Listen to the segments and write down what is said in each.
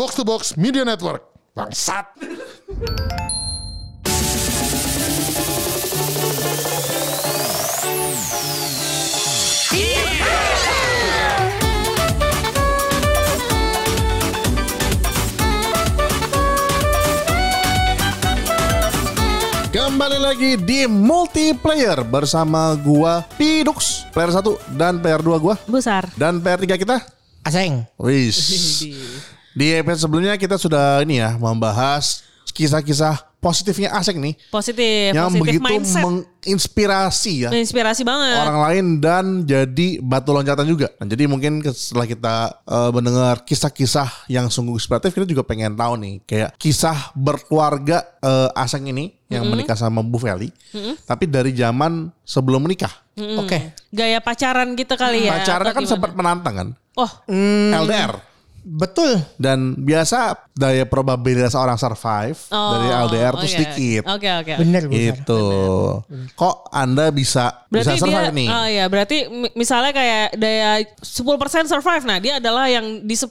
Box to Box Media Network. Bangsat. Kembali lagi di multiplayer bersama gua Pidux, player 1 dan player 2 gua Besar. dan player 3 kita Aseng. Wis. Di episode sebelumnya kita sudah ini ya membahas kisah-kisah positifnya Aseng nih Positif, yang positif begitu mindset. menginspirasi ya Menginspirasi banget. orang lain dan jadi batu loncatan juga. Nah, jadi mungkin setelah kita eh, mendengar kisah-kisah yang sungguh inspiratif, kita juga pengen tahu nih kayak kisah berkeluarga eh, Aseng ini yang menikah sama Bu Feli, tapi dari zaman sebelum menikah. Oke. Gaya pacaran gitu kali ya. Pacarnya kan sempat menantang kan, Oh, LDR. Betul. Dan biasa daya probabilitas orang survive oh, dari LDR tuh oke. sedikit. Oke, oke. Bener, bener. Itu. Kok Anda bisa bisa Berarti survive dia, nih? oh ya, berarti mi- misalnya kayak daya 10% survive. Nah, dia adalah yang di 10%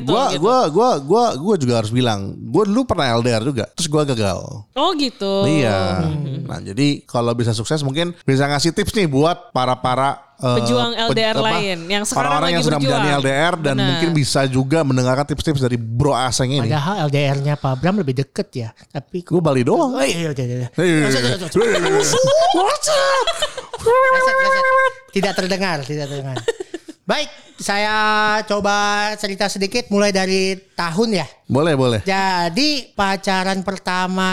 itu gua, gitu. gua, gua, gua, gua juga harus bilang, gua dulu pernah LDR juga, terus gua gagal. oh gitu. Iya. Nah, jadi kalau bisa sukses mungkin bisa ngasih tips nih buat para para Pejuang LDR lain yang sekarang orang-orang lagi yang sedang berjuang. menjalani LDR dan Benar. mungkin bisa juga mendengarkan tips-tips dari Bro Aseng ini. Padahal LDR-nya Pak Bram lebih deket ya. Tapi Gue Bali doang. Oh iya, iya, iya. iya. Tidak terdengar, tidak terdengar. Baik, saya coba cerita sedikit mulai dari tahun ya. Boleh, boleh. Jadi pacaran pertama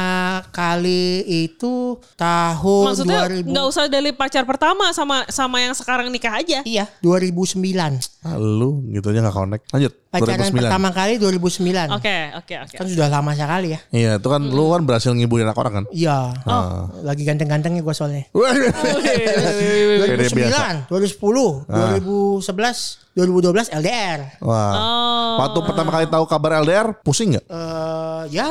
kali itu tahun Maksudnya 2000. nggak usah dari pacar pertama sama sama yang sekarang nikah aja. Iya, 2009. Ah, lu gitu aja gak connect. Lanjut. Pacaran 2009. pertama kali 2009. Oke, oke, oke. Kan sudah lama sekali ya. Iya, itu kan lu kan berhasil ngibulin anak orang kan? Iya. Ah. Lagi ganteng-gantengnya gue soalnya. Pede biasa. 2009, 2010, 2011, 2012 LDR. Wah. Oh. Waktu pertama kali tahu kabar LDR, pusing nggak? Eh ya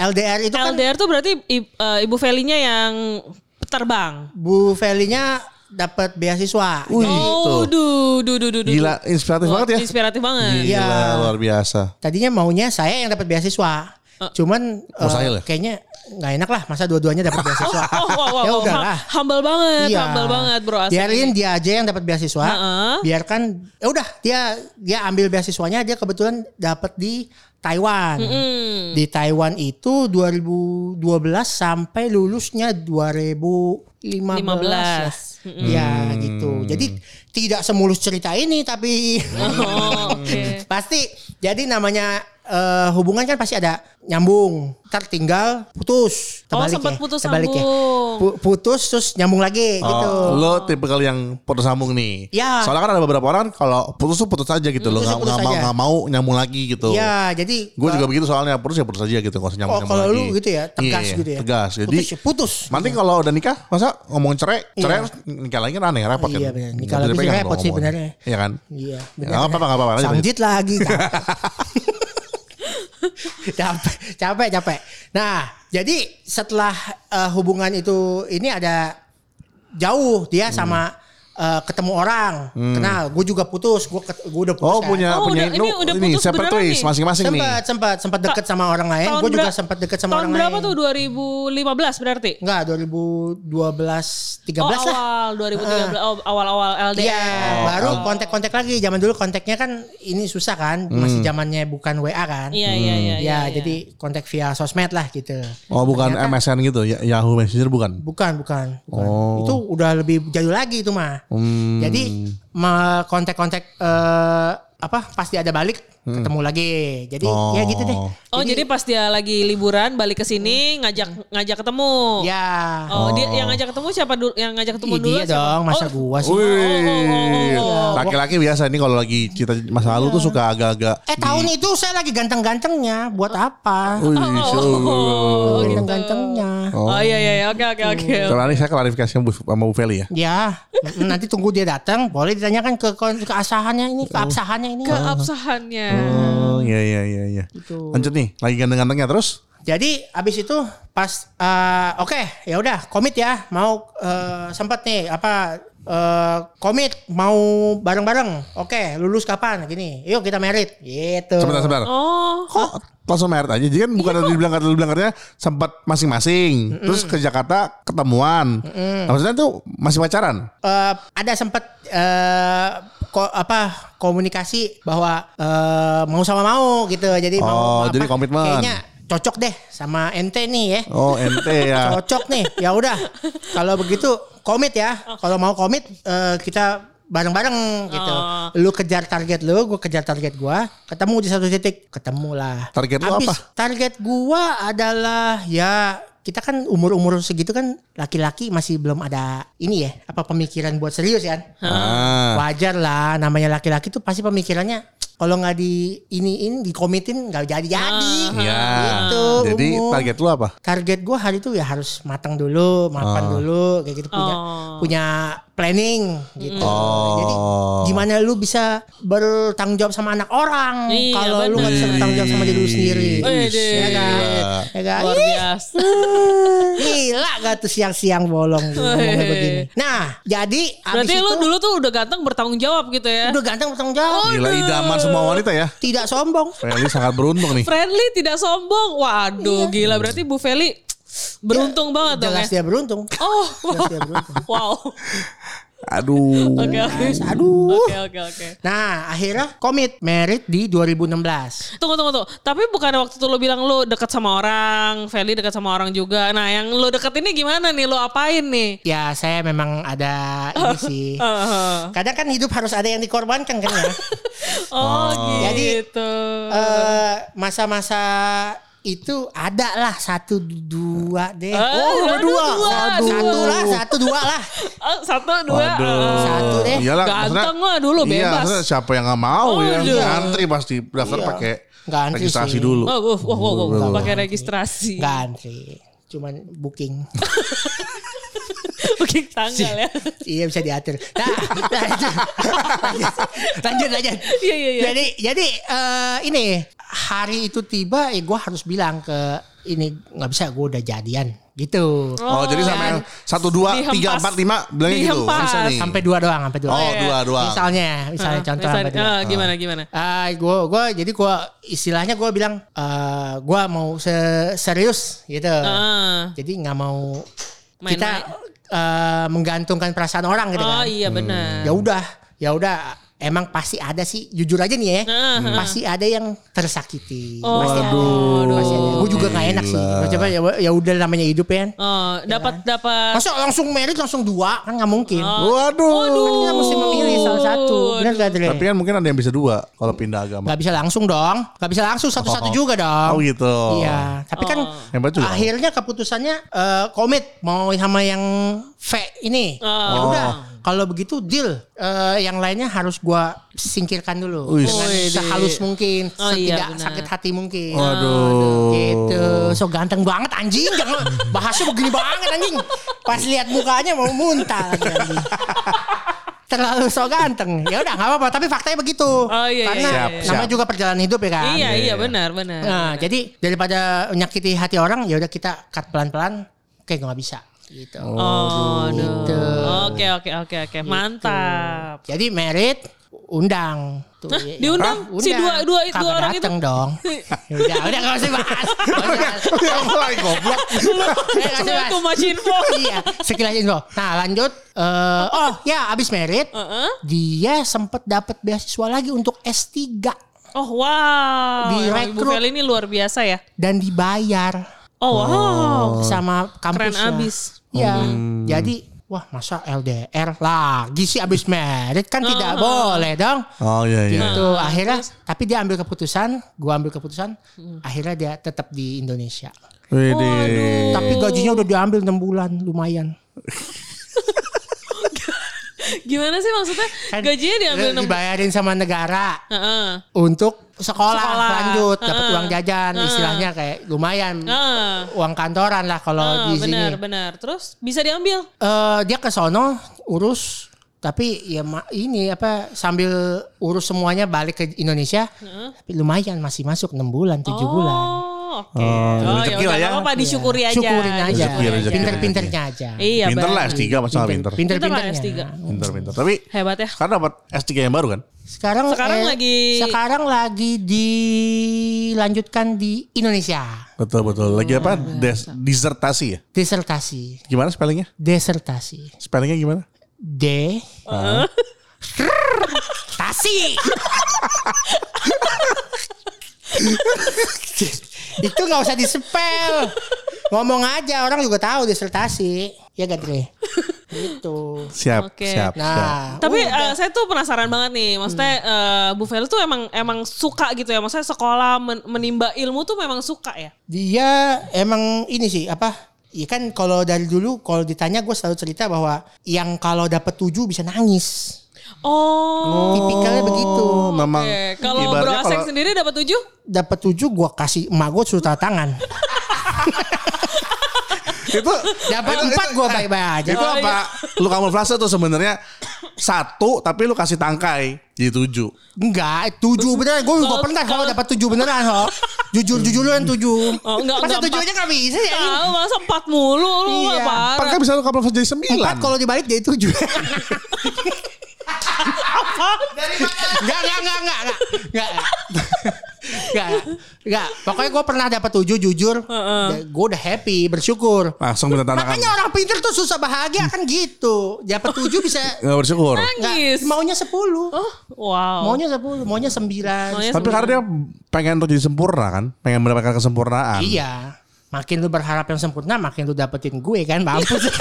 LDR itu kan LDR tuh berarti i- eh, ibu Felinya yang terbang. Bu Felinya dapat beasiswa. Wih, Oh, tuh. duh, duh, duh, duh, duh. Gila, inspiratif Wah, banget ya. Inspiratif banget. Gila, Iya. luar biasa. Tadinya maunya saya yang dapat beasiswa. Cuman eh, Mustahil ya? kayaknya nggak enak lah masa dua-duanya dapat beasiswa. Oh, ya wow. udahlah. Ha- Humble banget, Iya. humble banget bro. asli. Biarin dia aja yang dapat beasiswa. Heeh. Biarkan ya udah dia dia ambil beasiswanya dia kebetulan dapat di Taiwan. Hmm. Di Taiwan itu 2012 sampai lulusnya 2015. 15. lah. Ya gitu. Jadi tidak semulus cerita ini tapi Oh, oke. pasti jadi namanya eh, hubungan kan pasti ada nyambung. Ntar tinggal putus. Oh, Terbalik sempat ya, putus terbalik ya. sambung. Pu- putus terus nyambung lagi gitu. Oh, lo tipe kali yang putus sambung nih. Ya. Soalnya kan ada beberapa orang kalau putus tuh putus aja gitu. lo Putus ya nggak mau nggak mau nyambung lagi gitu. Iya, jadi Gue juga begitu soalnya putus ya putus aja gitu. Nggak usah nyambung Oh, nyambung kalau lagi. lu gitu ya, tegas Iya, gitu ya. Tegas. Jadi putus, ya putus. Nanti kalau udah nikah, masa ngomong cerai, cerai Iya. terus nikah lagi kan aneh, repot kan. Iya, benar. Nikah lagi repot kalau sih benernya. Iya kan? Iya, Nggak apa-apa, nggak apa-apa. Lanjut, Samjit lagi. capek, capek, capek. Nah, jadi setelah eh, hubungan itu ini ada jauh dia sama eh, ketemu orang, kenal. Gue juga putus, gue gue udah putus. Oh kan. punya Oh, punya udah- ini udah putus separate ways nih? masing-masing nih. sempat sempat sempat deket sama orang lain. Tahun Gue juga sempat deket sama Tahun orang berapa lain. tuh? 2015 berarti? Enggak, 2012 13 Oh, lah. awal 2013 oh, awal-awal LDR. Iya, baru kontak-kontak lagi. Zaman dulu kontaknya kan ini susah kan, masih zamannya bukan WA kan. Iya, iya, iya. ya, iya. jadi kontak via sosmed lah gitu. Oh bukan MSN gitu, ya, Yahoo Messenger bukan? Bukan, bukan, bukan. Oh. Itu udah lebih jauh lagi itu mah. Hmm. Jadi kontak-kontak eh, apa pasti ada balik ketemu lagi. Jadi ya gitu deh. Oh, jadi, pas dia lagi liburan balik ke sini ngajak ngajak ketemu. Ya. Oh, dia yang ngajak ketemu siapa dulu? Yang ngajak ketemu Ih, dulu dia dong, masa oh, gua sih. Wih, oh, laki-laki biasa ini kalau lagi cerita masa lalu tuh suka agak-agak. Eh tahun itu saya lagi ganteng-gantengnya, buat apa? Wih, so- Ganteng-gantengnya. Oh, iya iya iya. oke oke oke. Kalau ini saya klarifikasi sama Bu, Feli ya. Ya, nanti tunggu dia datang, boleh ditanyakan ke ke keasahannya ini, keabsahannya ini. Keabsahannya. Oh iya iya iya iya. Gitu. Lanjut nih, lagi ganteng-gantengnya terus. Jadi abis itu pas eh, oke ya udah komit ya mau eh, sempat nih apa eh, komit mau bareng-bareng. Oke, lulus kapan? Gini. Yuk kita merit. Gitu. Sebentar sebentar. Oh, Kok langsung merit aja? Jadi kan bukan Iya, ada dibilang kata dibilang katanya sempat masing-masing. Terus ke Jakarta ketemuan. Nah, maksudnya tuh masih pacaran. Eh, ada sempat eh ko, apa komunikasi bahwa eh, mau sama mau gitu. Jadi mau Oh, apa, jadi komitmen. Kayaknya cocok deh sama ente nih ya. Oh, ente ya. Cocok nih. Ya udah. Kalau begitu komit ya. Kalau mau komit eh, kita bareng-bareng gitu. Oh. Lu kejar target lu, gue kejar target gua. Ketemu di satu titik, ketemu lah. Target lu apa? Target gua adalah ya kita kan umur-umur segitu kan laki-laki masih belum ada ini ya apa pemikiran buat serius kan Ah. wajar lah namanya laki-laki tuh pasti pemikirannya kalau nggak di ini ini dikomitin nggak jadi jadi Iya. gitu Jadi umum. target lu apa? target gue hari itu ya harus matang dulu mapan dulu kayak gitu punya Oh. punya planning gitu Oh. jadi gimana lu bisa bertanggung jawab sama anak orang Iya, kalau lu nggak bisa bertanggung jawab sama diri lu sendiri Wede. ya kan Gila. ya kan luar biasa. gila gak tuh siang-siang bolong ngomongnya begini nah jadi Berarti abis lu itu dulu tuh udah ganteng bertanggung jawab gitu ya. udah ganteng bertanggung jawab Gila idaman semua wanita ya. tidak sombong Feli sangat beruntung nih. Friendly tidak sombong. Waduh, gila berarti Bu Feli beruntung banget dong jelas ya. dia beruntung Oh, jelas dia beruntung wow. Aduh. Oke, oke. aduh Oke, oke, oke. Nah, akhirnya komit merit di 2016. Tunggu, tunggu, tunggu. Tapi bukan waktu itu lo bilang lo deket sama orang, Feli deket sama orang juga. Nah, yang lo deket ini gimana nih? Lo apain nih? Ya, saya memang ada ini sih. Uh, Kadang kan hidup harus ada yang dikorbankan kan ya. oh, Jadi, gitu. Eh, Masa-masa itu ada lah satu dua deh. Eh, oh, dua. dua, Satu, aduh. satu lah, satu dua lah. Oh, satu, dua. Waduh. eh. Satu deh. Iyalah, Ganteng mah dulu, Iya, bebas. maksudnya siapa yang nggak mau ya. Aduh. Ngantri pasti daftar Iya. pakai registrasi sih. dulu. Oh, wow, wow, wow, wow. Nggak pakai registrasi. Nggak antri. Cuman booking. Booking tanggal ya. iya bisa diatur. Nah, lanjut. lanjut, lanjut. Iya, iya, iya. Jadi, jadi eh, ini hari itu tiba, ya gue harus bilang ke ini nggak bisa gue udah jadian gitu. Oh, jadi sama yang satu dua Dihempas. tiga empat lima bilangnya gitu. Bisa nih. Sampai dua doang, sampai dua. Oh, iya. dua dua. Misalnya, misalnya Ah, contoh misalnya, sampai dua. ah, gimana, gimana? Ah, gue gue jadi gue istilahnya gue bilang eh gue mau se- serius gitu. Ah, Jadi nggak mau Main-main. kita eh, menggantungkan perasaan orang gitu oh kan. iya benar. Ya udah, ya udah. Emang pasti ada sih, jujur aja nih ya, Ah, pasti ada yang tersakiti. Oh, pasti ada. aduh. Pasti ada. Gue juga nggak enak sih. Coba ya, ya udah namanya hidup ya. kan. Oh, dapat dapat Masa langsung merit langsung dua kan nggak mungkin. Oh. Waduh. Kan kita mesti memilih salah satu. Benar gak Dre? Tapi kan mungkin ada yang bisa dua kalau pindah agama. Nggak bisa langsung dong. Nggak bisa langsung satu-satu juga dong. Oh gitu. Iya, tapi kan Oh. Akhirnya keputusannya eh, komit mau sama yang V ini. Oh. Ya udah, kalau begitu deal. Eh, yang lainnya harus gua singkirkan dulu Wih. dengan Wih, sehalus deh. mungkin, Oh, iya, setidak benar. sakit hati mungkin. Waduh. Gitu, so ganteng banget anjing, jangan bahasnya begini banget anjing. Pas lihat mukanya mau muntah lagi anjing. Terlalu so ganteng. Ya udah nggak apa-apa, tapi faktanya begitu. Oh, iya, Karena iya, iya. namanya juga perjalanan hidup ya kan. Iya, iya benar, benar. Nah, jadi daripada menyakiti hati orang, ya udah kita cut pelan-pelan. Kayak nggak bisa gitu. Oh, aduh. Gitu. Oke, oke, oke, oke. Mantap. Jadi merit undang. Tuh, Hah, ya- diundang? Hah? Si dua- dua- dua Kagak orang itu? dateng dong. Ya udah, udah nggak usah bahas. Bahas. Mulai goblok. Nggak usah bahas. Too much info. iya, sekilas info. Nah, lanjut. Eh, oh, ya abis merit, Heeh. dia sempet dapat beasiswa lagi untuk S3 Oh, wow. Ibu Direkrut. Feli ini luar biasa ya. dan dibayar Oh, wow. sama Keren kampusnya. Abis. Ya, jadi wah masa LDR lagi sih abis merit kan tidak boleh dong. Oh iya iya. Gitu. Akhirnya tapi dia ambil keputusan, gua ambil keputusan, akhirnya dia tetap di Indonesia. Wede. Tapi gajinya udah diambil 6 bulan, lumayan. Gimana sih maksudnya? Kan Gajinya diambil enam dibayarin sama negara Heeh. untuk sekolah, Sekolah. lanjut, dapat Heeh. uang jajan, istilahnya kayak lumayan. Heeh. Uang kantoran lah kalau Ah, di sini. benar, benar. Terus bisa diambil. Eh, dia ke sono urus tapi ya ini apa sambil urus semuanya balik ke Indonesia tapi lumayan masih masuk 6 bulan 7 bulan Oh, oke. Oh, ya rezeki udah lah ya. nggak apa-apa disyukuri aja. Syukurin aja. Rezeki. Pinter-pinternya aja. Iya, pinter lah baik. S3 masa nggak pinter. Pinter lah Pinter-pinternya. S3. Pinter-pinter. Tapi Hebat ya. kan dapat S3 yang baru kan? Sekarang Sekarang eh, lagi- sekarang lagi dilanjutkan di Indonesia. Betul betul. Lagi apa? Oh, Des, disertasi ya? Disertasi. Gimana spellingnya? Desertasi. Spellingnya gimana? D Tasi. Nggak usah disepel. Ngomong aja orang juga tahu disertasi. Ya gak Dre? Gitu. Siap, Oke. siap, siap. Nah, Tapi eh, saya tuh penasaran banget nih, maksudnya eh, Bu Feli tuh emang emang suka gitu ya, maksudnya sekolah men- menimba ilmu tuh memang suka ya. dia emang ini sih apa? Iya kan kalau dari dulu kalau ditanya gue selalu cerita bahwa yang kalau dapat tujuh bisa nangis. Oh, Tipikalnya begitu. Memang. oke. Kalau Bro Aseng kalau- sendiri dapat tujuh? Dapat tujuh gue kasih emak gue suruh tanda tangan. itu Dapat itu- empat itu- gue baik-baik aja. Itu apa? Lu kamuflase tuh sebenarnya satu tapi lu kasih tangkai jadi tujuh. Enggak, tujuh beneran. Gue juga Kalau- pernah kalau dapat tujuh beneran kok. Jujur jujur lu yang tujuh. Oh, enggak, Masa enggak, tujuh empat. aja nggak bisa ya? Tahu masa empat mulu lu Iya. Empat kan bisa lu kamuflase jadi sembilan. Empat kalau dibalik jadi tujuh. Enggak, enggak, enggak, enggak, enggak, enggak, enggak, enggak. Pokoknya gue pernah dapat tujuh jujur. Gue udah happy, bersyukur. langsung minta tanda Makanya orang pinter tuh susah bahagia kan gitu. Dapat tujuh bisa Nggak bersyukur. enggak, Nangis. maunya sepuluh. Oh, wow. Maunya sepuluh, maunya sembilan. Maunya Tapi karena dia pengen untuk jadi sempurna kan, pengen mendapatkan kesempurnaan. Iya. Makin lu berharap yang sempurna, makin lu dapetin gue kan, mampus.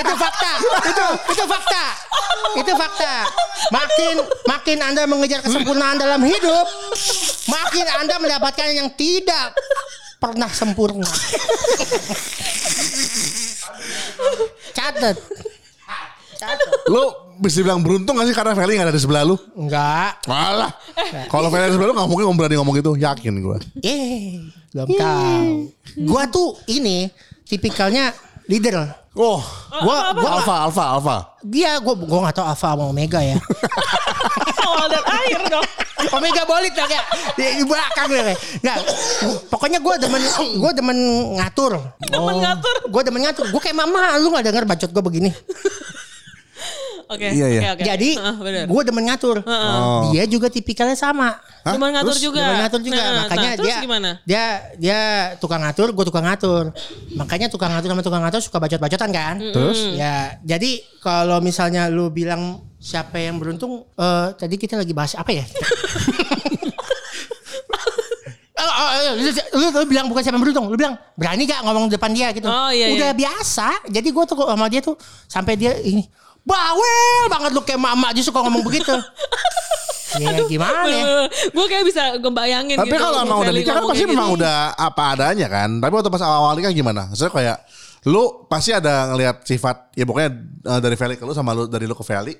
itu fakta. Itu itu fakta. Itu fakta. Makin makin Anda mengejar kesempurnaan dalam hidup, makin Anda mendapatkan yang tidak pernah sempurna. Catat. Catat. Lu bisa bilang beruntung gak sih karena Feli gak ada di sebelah lu? Enggak. Malah. Kalau Feli ada di sebelah lu gak mungkin kamu berani ngomong itu. Yakin gue. Eh, belum tahu. Gua tuh ini tipikalnya leader. Oh. Gua gua Alfa, alfa, alfa. dia gua gua nggak tahu alpha sama omega ya. Awal dan akhir dong. omega bolit lah kayak di, di belakang deh. Enggak. Pokoknya gua demen gua demen ngatur. Demen ngatur. Gua demen ngatur. Gua kayak mama, lu nggak denger bacot gua begini. Oke. Iya, iya. oke, oke. Jadi bener. gua demen ngatur. Oh. Dia juga tipikalnya sama. Hah? Cuman ngatur Terus? juga. Demen ngatur juga. Nah, Makanya nah, terus dia gimana? dia dia tukang ngatur, gue tukang ngatur. Makanya tukang ngatur sama tukang ngatur suka bacot-bacotan kan. Terus? Ya, jadi kalau misalnya lu bilang siapa yang beruntung, eh tadi kita lagi bahas apa ya? Oh, oh, oh, lu, lu, lu bilang bukan siapa yang beruntung, lu bilang berani gak ngomong depan dia gitu. Oh, iya, Udah iya. biasa. Jadi gue tuh sama dia tuh sampai dia ini bawel banget lu kayak mama aja suka ngomong begitu. ya gimana ya? Gue kayak bisa ngebayangin Tapi gitu. kalau emang udah nikah kan pasti kayak memang udah apa adanya kan. Tapi waktu pas awal-awal nikah gimana? Maksudnya kayak lu pasti ada ngelihat sifat ya pokoknya eh, dari Feli ke lu sama lu dari lu ke Feli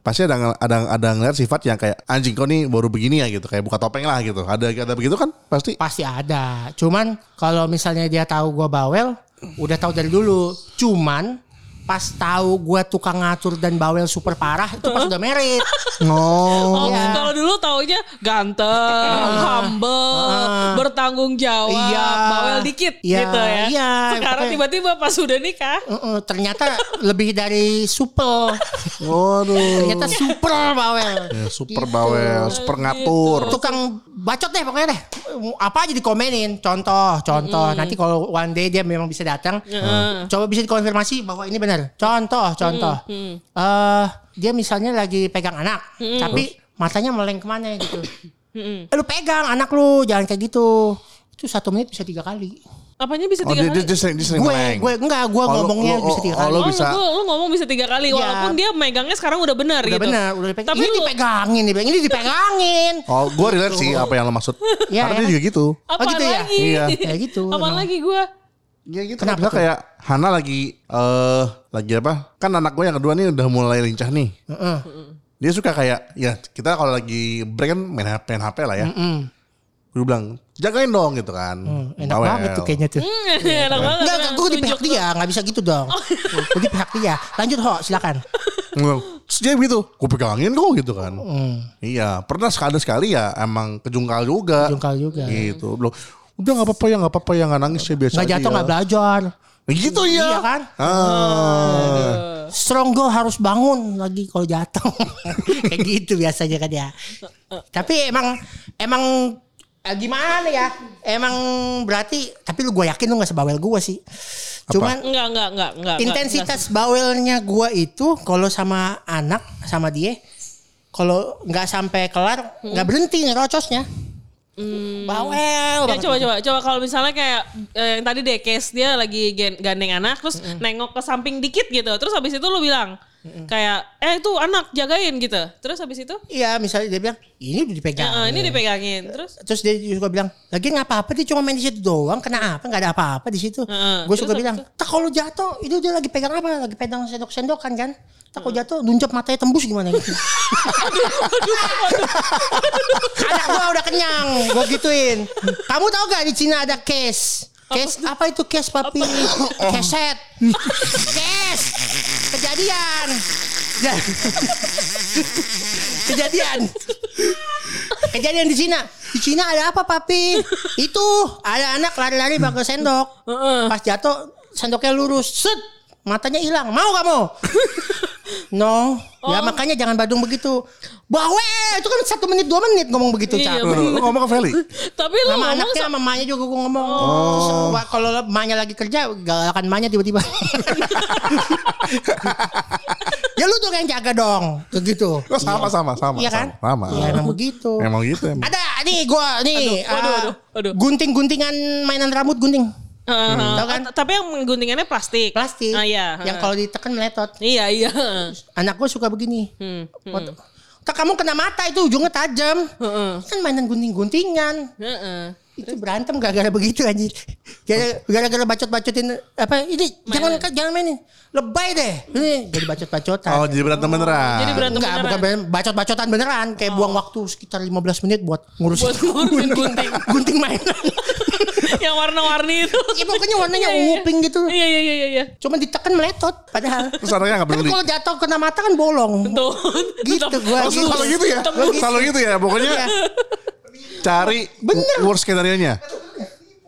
pasti ada ada ada ngelihat sifat yang kayak anjing kau nih baru begini ya gitu kayak buka topeng lah gitu ada ada begitu kan pasti Pasti ada. Cuman kalau misalnya dia tahu gua bawel, udah tahu dari dulu. Cuman pas tahu gua tukang ngatur dan bawel super parah itu pas udah merit. oh Oh, Iya. kalau dulu taunya ganteng, humble, bertanggung jawab, Iya. bawel dikit Iya, gitu ya. iya, Sekarang tiba-tiba pas udah nikah, Heeh, ternyata lebih dari supel. waduh Ternyata super bawel. Ya, super Gitu. bawel super ngatur Tukang bacot deh pokoknya deh. Apa aja dikomenin. Contoh, contoh. Nanti kalau one day dia memang bisa datang, coba bisa dikonfirmasi bahwa ini benar. Contoh, contoh. Eh dia misalnya lagi pegang anak, tapi matanya meleng ke mana gitu. Eh, lu pegang anak lu, jangan kayak gitu. Itu satu menit bisa tiga kali. apanya bisa oh tiga dia, kali? dia, dia sering dia sering Gue, meleng. gue enggak, gue Oh, ngomongnya lu- bisa tiga oh, kali. Oh, bisa- lu, lu ngomong bisa tiga kali, Iya. walaupun dia megangnya sekarang udah benar Udah gitu. benar, udah dipegang. Tapi ini lu- dipegangin, dipegangin, ini dipegangin. oh gue relate sih apa yang lo maksud Iya, karena ya dia kan? juga gitu Apa Oh, gitu ya? lagi? Iya. Ya gitu, Apa lagi gue? Ya gitu. Kenapa tuh? kayak Hana lagi eh lagi apa? Kan anak gue yang kedua nih udah mulai lincah nih. Heeh. Dia suka kayak ya kita kalau lagi break kan main HP, main HP lah ya. Mm. Gue bilang jagain dong gitu kan. Hmm, enak Bawel. banget tuh kayaknya tuh. Enak banget. Enggak, gue di pihak dia, nggak bisa gitu dong. Gue di pihak dia. Lanjut ho, silakan. Terus dia gitu, gue pegangin kok gitu kan. Hmm. Iya, pernah sekali sekali ya emang kejungkal juga. Kejungkal juga. Gitu. Loh, udah nggak apa-apa ya, nggak apa-apa ya, nggak nangis ya biasa Nggak jatuh ya. nggak belajar. Gitu ya. Iya kan? Ah. Strong girl harus bangun lagi kalau jatuh. Kayak gitu biasanya kan ya. Tapi emang emang eh, gimana ya? Emang berarti tapi lu gue yakin lu gak sebawel gue sih. Cuman Enggak, enggak, enggak, enggak. intensitas bawelnya gue itu kalau sama anak sama dia kalau nggak sampai kelar nggak berhenti ngerocosnya. Bawel. Ya coba coba coba kalau misalnya kayak eh, yang tadi deh case dia lagi gandeng anak terus nengok ke samping dikit gitu terus habis itu lu bilang kayak eh itu anak jagain gitu terus habis itu Iya misalnya dia bilang ini udah dipegang. "Eh, ini dipegangin terus Terus dia juga bilang, lagi nggak apa-apa dia cuma main di situ doang, kenapa? Nggak ada apa-apa di situ. Heeh. Gue suka bilang, tak kalau jatuh itu dia lagi pegang apa? Lagi pegang sendok-sendokan kan? Tak kalau jatuh, nuncap matanya tembus gimana gitu. Anak gua udah kenyang, gua gituin. Kamu tahu gak di Cina ada case? Case apa itu case papi? Keset. Case. Kejadian. Ya. Kejadian. Kejadian di Cina. Di Cina ada apa papi? Itu ada anak lari-lari pakai sendok. Pas jatuh sendoknya lurus. Set. Matanya hilang. Mau kamu? No. Ya makanya jangan badung begitu. Bawel. Itu kan satu menit dua menit ngomong begitu. Iya, Cak. Lu ngomong ke Feli. tapi lu Sama ngomong anaknya sa- sama mamanya juga gue ngomong. Terus, wah, kalau mamanya lagi kerja, galakan mamanya tiba-tiba. ya lu dong yang jaga dong. Kayak gitu. Oh, sama, sama, sama. Iya kan? Sama. Iya emang begitu. Emang gitu emang. Ada nih gua nih. Aduh, aduh, ah, aduh, aduh. Gunting-guntingan mainan rambut gunting. Tahu kan? Oh, tapi yang guntingannya plastik Plastik. ah, iya Yang kalau ditekan meletot. iya iya Anak gua suka begini. Hmm, hmm. Tak kamu kena mata itu ujungnya tajam. Heeh. Kan mainan gunting-guntingan. Heeh. Itu berantem gara-gara begitu anjir. Gara- Gara-gara bacot-bacotin apa ini jangan jangan mainin. Lebay deh. Ini jadi bacot-bacotan. Oh, jadi berantem beneran. Jadi berantem Enggak, beneran. bukan bacot-bacotan beneran kayak buang waktu sekitar 15 menit buat ngurusin Buat ngurusin gunting. gunting mainan. yang warna-warni itu Ya pokoknya warnanya Iya, iya. ungu pink gitu. iya iya iya iya Cuma ditekan meletot padahal. Terus anaknya nggak Tapi peduli. kalau jatuh kena mata kan bolong. tuh Gitu gua. Oh, gitu. selalu gitu ya? Tembus. Selalu gitu ya? Pokoknya Iya. Cari Bener. worst skenario-nya.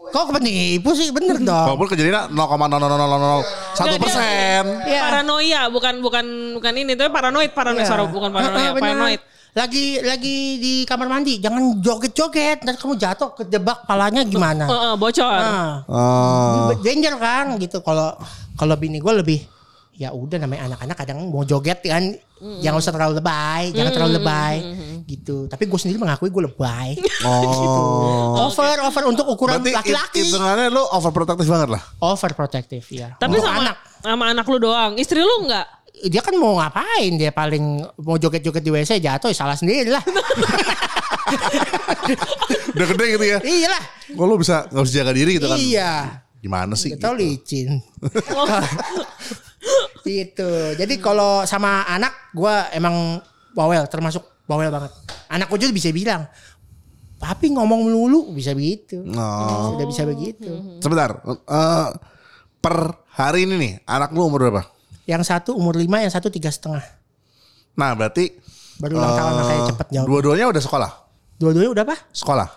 Kok penipu sih bener dong. Walaupun kejadiannya 0,00001 persen. Iya. paranoia bukan bukan bukan ini tapi paranoid paranoid Iya. sorry, bukan paranoia bener. paranoid Lagi lagi di kamar mandi, jangan joget-joget. Nanti kamu jatuh kejebak palanya gimana? Heeh, bocor Nah, Oh. danger kan gitu. Kalau kalau bini gue lebih ya udah namanya anak-anak kadang mau joget kan jangan usah terlalu lebay, jangan terlalu lebay gitu. Tapi gue sendiri mengakui gue lebay. Oh. over over untuk ukuran Berarti laki-laki. it- hitungannya lu overprotective banget lah. Overprotective ya. tapi Untuk sama anak. sama anak lu doang istri lu enggak dia kan mau ngapain dia paling mau joget-joget di WC jatuh ya salah sendiri lah. Udah gede gitu ya. iya lah. Kok lu bisa nggak bisa jaga diri gitu kan? Iya. Gimana sih? Kita gitu? licin. gitu. Jadi kalau sama anak gua emang bawel termasuk bawel banget. Anak gue juga bisa bilang, "Papi ngomong melulu," bisa begitu. Oh. Sudah bisa begitu. Sebentar. eh, per hari ini nih, anak lu umur berapa? Yang satu umur lima, yang satu tiga setengah. Nah, berarti Baru ulang tahun eh, makanya cepet jawab. Dua-duanya udah sekolah. Dua-duanya udah apa? Sekolah.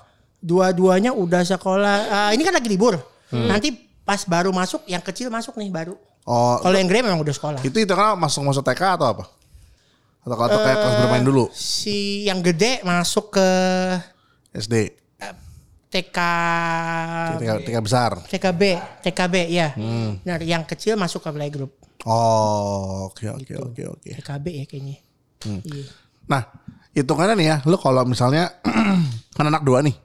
Dua-duanya udah sekolah. Eh, ini kan lagi libur. Hmm. Nanti pas baru masuk, yang kecil masuk nih baru. Oh, Kalau yang gede memang udah sekolah. itu itu kan masuk masuk TK atau apa? Atau atau kayak kelas bermain dulu Si yang gede masuk ke SD, TK TK, TK besar. TKB, TKB ya. Hmm. Nah, yang kecil masuk ke playgroup. Oh, oke oke Gitu. oke oke. TKB ya kayaknya. Hmm. Iya. Nah, hitungannya nih ya, lu kalau misalnya kan anak dua nih,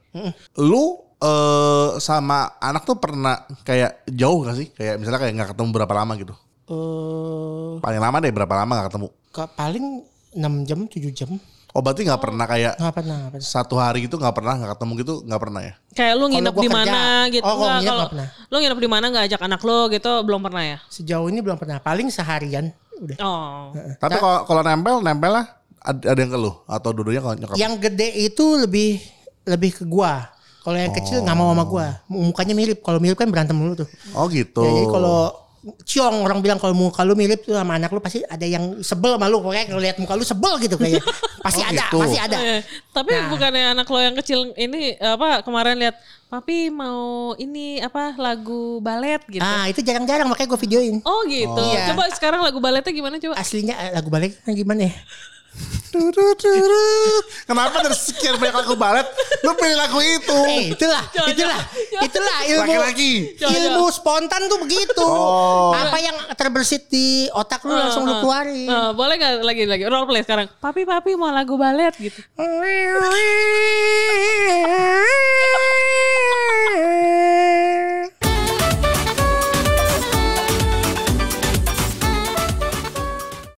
lu eh sama anak tuh pernah kayak jauh gak sih? Kayak misalnya kayak nggak ketemu berapa lama gitu? Eh, Paling lama deh berapa lama nggak ketemu? ke paling 6 jam, 7 jam. Oh berarti nggak pernah kayak Nggak pernah, nggak pernah. satu hari gitu nggak pernah nggak ketemu gitu nggak pernah ya? kayak lu nginep di mana gitu Oh, kalau Nggak, nginep kalau lu nginep di mana nggak ajak anak lu gitu belum pernah ya Sejauh ini belum pernah. Paling seharian udah. oh Tapi kalau kalau nempel nempel lah ada, yang ke lu atau dulunya kalau nyokap? Yang gede itu lebih lebih ke gua. Kalau yang kecil nggak mau sama gua. Mukanya mirip. Kalau mirip kan berantem dulu tuh. Oh gitu. Ya, jadi kalau ciong orang bilang kalau muka lu mirip tuh sama anak lu pasti ada yang sebel sama lu pokoknya kalau lihat muka lu sebel gitu kayaknya pasti Oh, ada gitu. pasti ada Eh, tapi Nah. bukannya anak lo yang kecil ini apa kemarin lihat papi mau ini apa lagu balet gitu. ah itu jarang-jarang makanya gue videoin Oh gitu. Iya. Coba sekarang lagu baletnya gimana coba? aslinya eh, lagu balik gimana ya. Kenapa dari sekian banyak lagu balet lu pilih lagu itu? eh itulah itulah itulah ilmu Laki-laki. Ilmu spontan tuh begitu Oh. apa yang terbersit di otak lu langsung lu keluarin Eh, boleh gak lagi lagi role play sekarang? Papi papi mau lagu balet gitu.